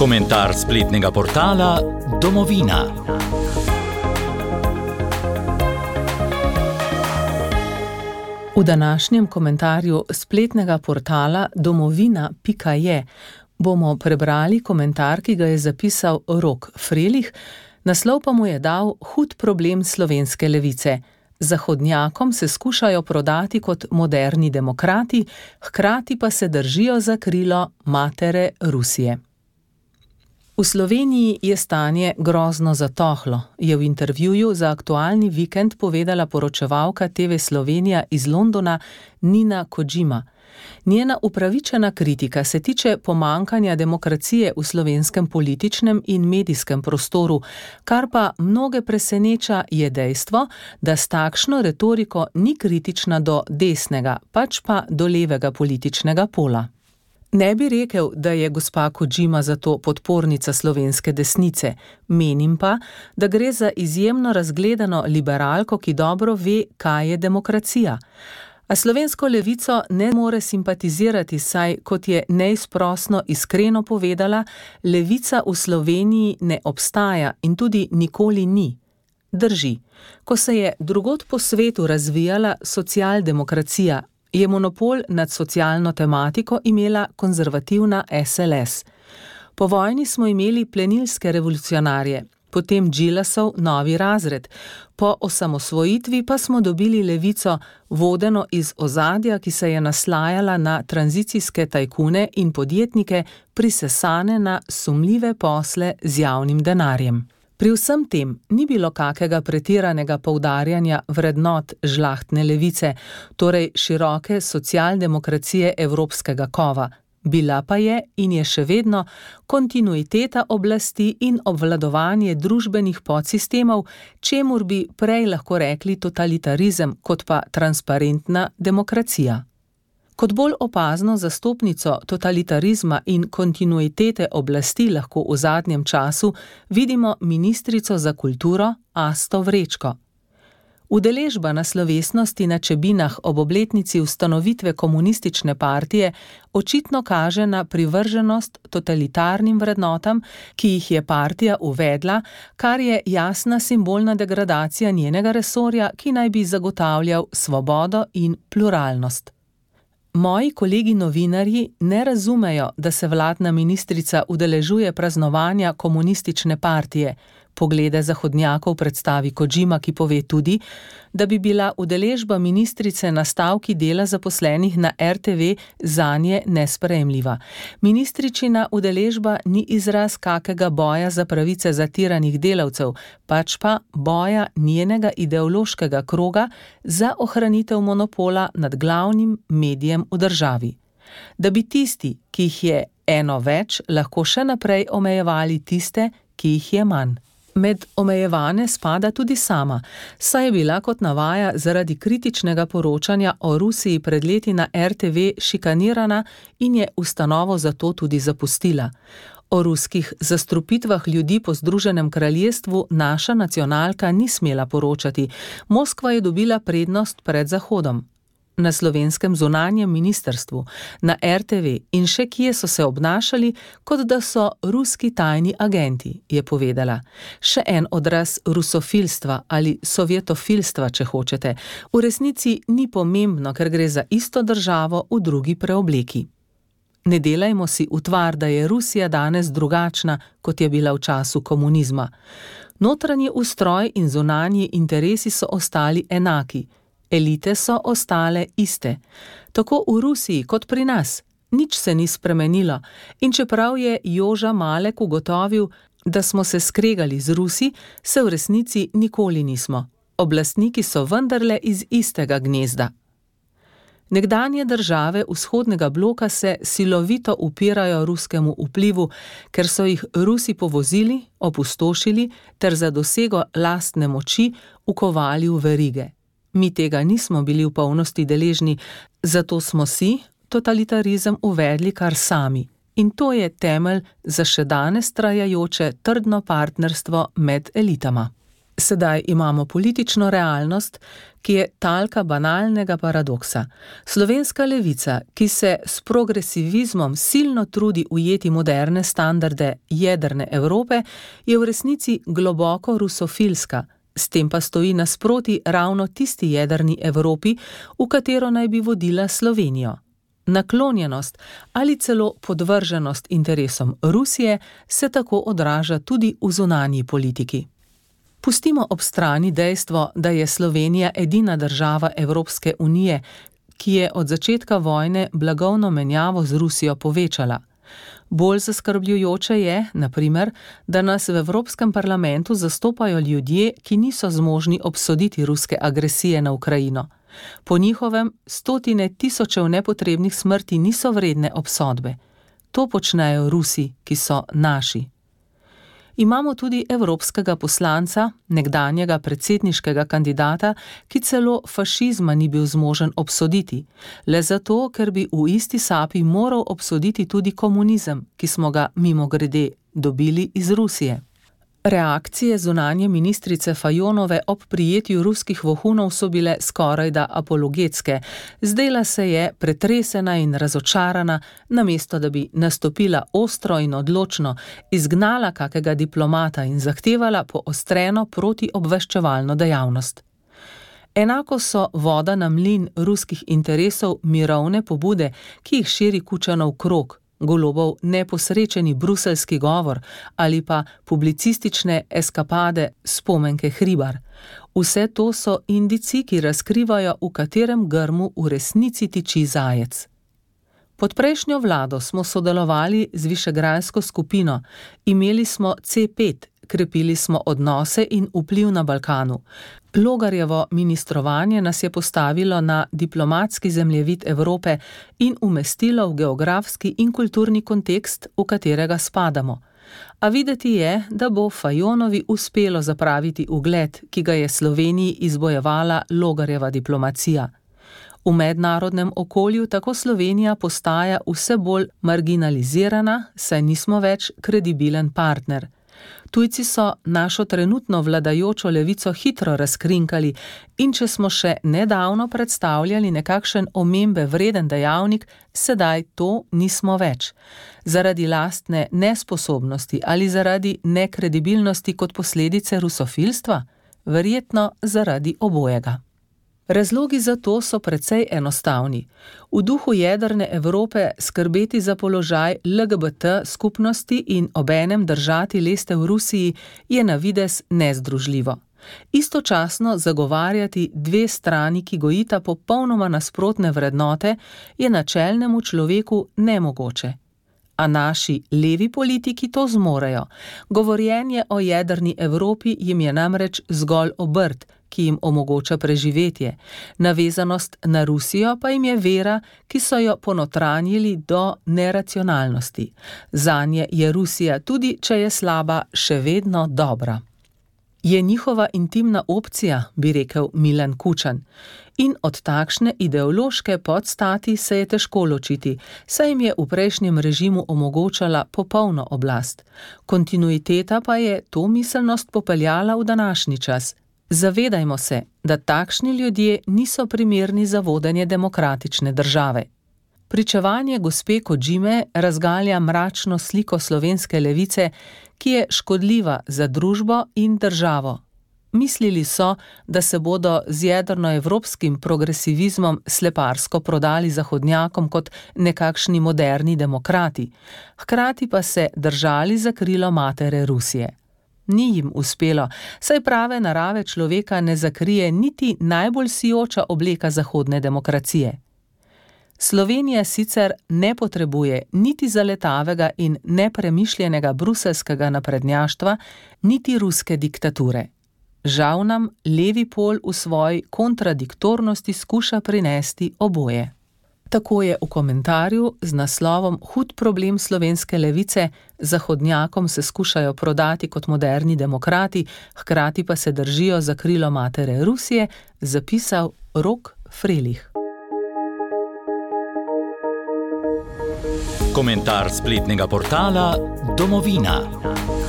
Komentar spletnega portala Domovina. V današnjem komentarju spletnega portala domovina.je bomo prebrali komentar, ki ga je zapisal Rok Frelih, naslov pa mu je dal Hud problem slovenske levice. Zahodnjakom se skušajo prodati kot moderni demokrati, hkrati pa se držijo za krilo matere Rusije. V Sloveniji je stanje grozno zatohlo, je v intervjuju za aktualni vikend povedala poročevalka TV Slovenija iz Londona Nina Kojima. Njena upravičena kritika se tiče pomankanja demokracije v slovenskem političnem in medijskem prostoru, kar pa mnoge preseneča, je dejstvo, da s takšno retoriko ni kritična do desnega, pač pa do levega političnega pola. Ne bi rekel, da je gospa Kojima zato podpornica slovenske desnice, menim pa, da gre za izjemno razgledano liberalko, ki dobro ve, kaj je demokracija. A slovensko levico ne more simpatizirati, saj, kot je neizprosno iskreno povedala, levica v Sloveniji ne obstaja in tudi nikoli ni. Drži, ko se je drugot po svetu razvijala socialdemokracija, je monopol nad socialno tematiko imela konzervativna SLS. Po vojni smo imeli plenilske revolucionarje, potem Džilasov novi razred, po osamosvojitvi pa smo dobili levico, vodeno iz ozadja, ki se je naslajala na tranzicijske tajkune in podjetnike, prisesane na sumljive posle z javnim denarjem. Pri vsem tem ni bilo kakega pretiranega poudarjanja vrednot žlahtne levice, torej široke socialdemokracije evropskega kova, bila pa je in je še vedno kontinuiteta oblasti in obvladovanje družbenih podsistemov, čemur bi prej lahko rekli totalitarizem kot pa transparentna demokracija. Kot bolj opazno zastopnico totalitarizma in kontinuitete oblasti lahko v zadnjem času vidimo ministrico za kulturo Asto Vrečko. Udeležba na slovesnosti na Čebinah ob obletnici ustanovitve komunistične partije očitno kaže na privrženost totalitarnim vrednotam, ki jih je partija uvedla, kar je jasna simbolna degradacija njenega resorja, ki naj bi zagotavljal svobodo in pluralnost. Moji kolegi novinarji ne razumejo, da se vladna ministrica udeležuje praznovanja komunistične partije. Poglede zahodnjakov predstavi Kojima, ki pove tudi, da bi bila udeležba ministrice na stavki dela zaposlenih na RTV za nje nesprejemljiva. Ministričina udeležba ni izraz kakega boja za pravice zatiranih delavcev, pač pa boja njenega ideološkega kroga za ohranitev monopola nad glavnim medijem v državi. Da bi tisti, ki jih je eno več, lahko še naprej omejevali tiste, ki jih je manj. Med omejevane spada tudi sama, saj je bila kot navaja zaradi kritičnega poročanja o Rusiji pred leti na RTV šikanirana in je ustanovo zato tudi zapustila. O ruskih zastrupitvah ljudi po Združenem kraljestvu naša nacionalka ni smela poročati, Moskva je dobila prednost pred Zahodom na slovenskem zunanjem ministrstvu, na RTV in še kje so se obnašali, kot da so ruski tajni agenti, je povedala. Še en odraz rusofilstva ali sovjetofilstva, če hočete. V resnici ni pomembno, ker gre za isto državo v drugi preobleki. Ne delajmo si utvar, da je Rusija danes drugačna, kot je bila v času komunizma. Notranji ustroj in zunanji interesi so ostali enaki elite so ostale iste. Tako v Rusiji kot pri nas. Nič se ni spremenilo in čeprav je Joža Malek ugotovil, da smo se skregali z Rusi, se v resnici nikoli nismo. Oblastniki so vendarle iz istega gnezda. Nekdanje države vzhodnega bloka se silovito upirajo ruskemu vplivu, ker so jih Rusi povozili, opustošili ter za dosego lastne moči ukovali v verige. Mi tega nismo bili v polnosti deležni, zato smo si totalitarizem uvedli kar sami. In to je temelj za še danes trajajoče trdno partnerstvo med elitama. Sedaj imamo politično realnost, ki je talka banalnega paradoksa. Slovenska levica, ki se s progresivizmom silno trudi ujeti moderne standarde jedrne Evrope, je v resnici globoko rusofilska, s tem pa stoji nasproti ravno tisti jedrni Evropi, v katero naj bi vodila Slovenijo. Naklonjenost ali celo podvrženost interesom Rusije se tako odraža tudi v zunanji politiki. Pustimo ob strani dejstvo, da je Slovenija edina država Evropske unije, ki je od začetka vojne blagovno menjavo z Rusijo povečala. Bolj zaskrbljujoče je, naprimer, da nas v Evropskem parlamentu zastopajo ljudje, ki niso zmožni obsoditi ruske agresije na Ukrajino. Po njihovem stotine tisočev nepotrebnih smrti niso vredne obsodbe. To počnejo Rusi, ki so naši. Imamo tudi evropskega poslanca, nekdanjega predsedniškega kandidata, ki celo fašizma ni bil zmožen obsoditi, le zato, ker bi v isti sapi moral obsoditi tudi komunizem, ki smo ga mimo grede dobili iz Rusije. Reakcije zunanje ministrice Fajonove ob prijetju ruskih vohunov so bile skoraj da apologetske. Zdela se je pretresena in razočarana, namesto da bi nastopila ostro in odločno, izgnala kakega diplomata in zahtevala poostreno protiobveščevalno dejavnost. Enako so voda na mlin ruskih interesov mirovne pobude, ki jih širi Kučanov krok, golobov neposrečeni bruselski govor ali pa publicistične eskapade spomenke hribar. Vse to so indici, ki razkrivajo, v katerem grmu v resnici tiči zajec. Pod prejšnjo vlado smo sodelovali z Višegrajsko skupino, imeli smo C5, krepili smo odnose in vpliv na Balkanu. Logarjevo ministrovanje nas je postavilo na diplomatski zemljevid Evrope in umestilo v geografski in kulturni kontekst, v katerega spadamo. A videti je, da bo Fajonovi uspelo zapraviti ugled, ki ga je Sloveniji izbojevala Logarjeva diplomacija. V mednarodnem okolju tako Slovenija postaja vse bolj marginalizirana, saj nismo več kredibilen partner. Tujci so našo trenutno vladajočo levico hitro razkrinkali in če smo še nedavno predstavljali nekakšen omembe vreden dejavnik, sedaj to nismo več. Zaradi lastne nesposobnosti ali zaradi nekredibilnosti kot posledice rusofilstva? Verjetno zaradi obojega. Razlogi za to so precej enostavni. V duhu jedrne Evrope skrbeti za položaj LGBT skupnosti in obenem držati leste v Rusiji je na vides nezdružljivo. Istočasno zagovarjati dve strani, ki gojita popolnoma nasprotne vrednote, je načelnemu človeku nemogoče. A naši levi politiki to zmorejo. Govorjenje o jedrni Evropi jim je namreč zgolj obrt, ki jim omogoča preživetje, navezanost na Rusijo pa jim je vera, ki so jo ponotranjili do neracionalnosti. Za nje je Rusija, tudi če je slaba, še vedno dobra. Je njihova intimna opcija, bi rekel Milan Kučan. In od takšne ideološke podstati se je težko ločiti, saj jim je v prejšnjem režimu omogočala popolno oblast. Kontinuiteta pa je to miselnost popeljala v današnji čas, Zavedajmo se, da takšni ljudje niso primerni za vodenje demokratične države. Pričevanje gospe Kojime razgalja mračno sliko slovenske levice, ki je škodljiva za družbo in državo. Mislili so, da se bodo z jedrnoevropskim progresivizmom sleparsko prodali zahodnjakom kot nekakšni moderni demokrati, hkrati pa se držali za krilo matere Rusije. Ni jim uspelo, saj prave narave človeka ne zakrije niti najbolj sijoča obleka zahodne demokracije. Slovenija sicer ne potrebuje niti zaletavega in nepremišljenega bruselskega naprednjaštva, niti ruske diktature. Žal nam levi pol v svoji kontradiktornosti skuša prinesti oboje. Tako je v komentarju z naslovom Hud problem slovenske levice, zahodnjakom se skušajo prodati kot moderni demokrati, hkrati pa se držijo za krilo matere Rusije, zapisal Rok Frelih. Komentar spletnega portala Domovina.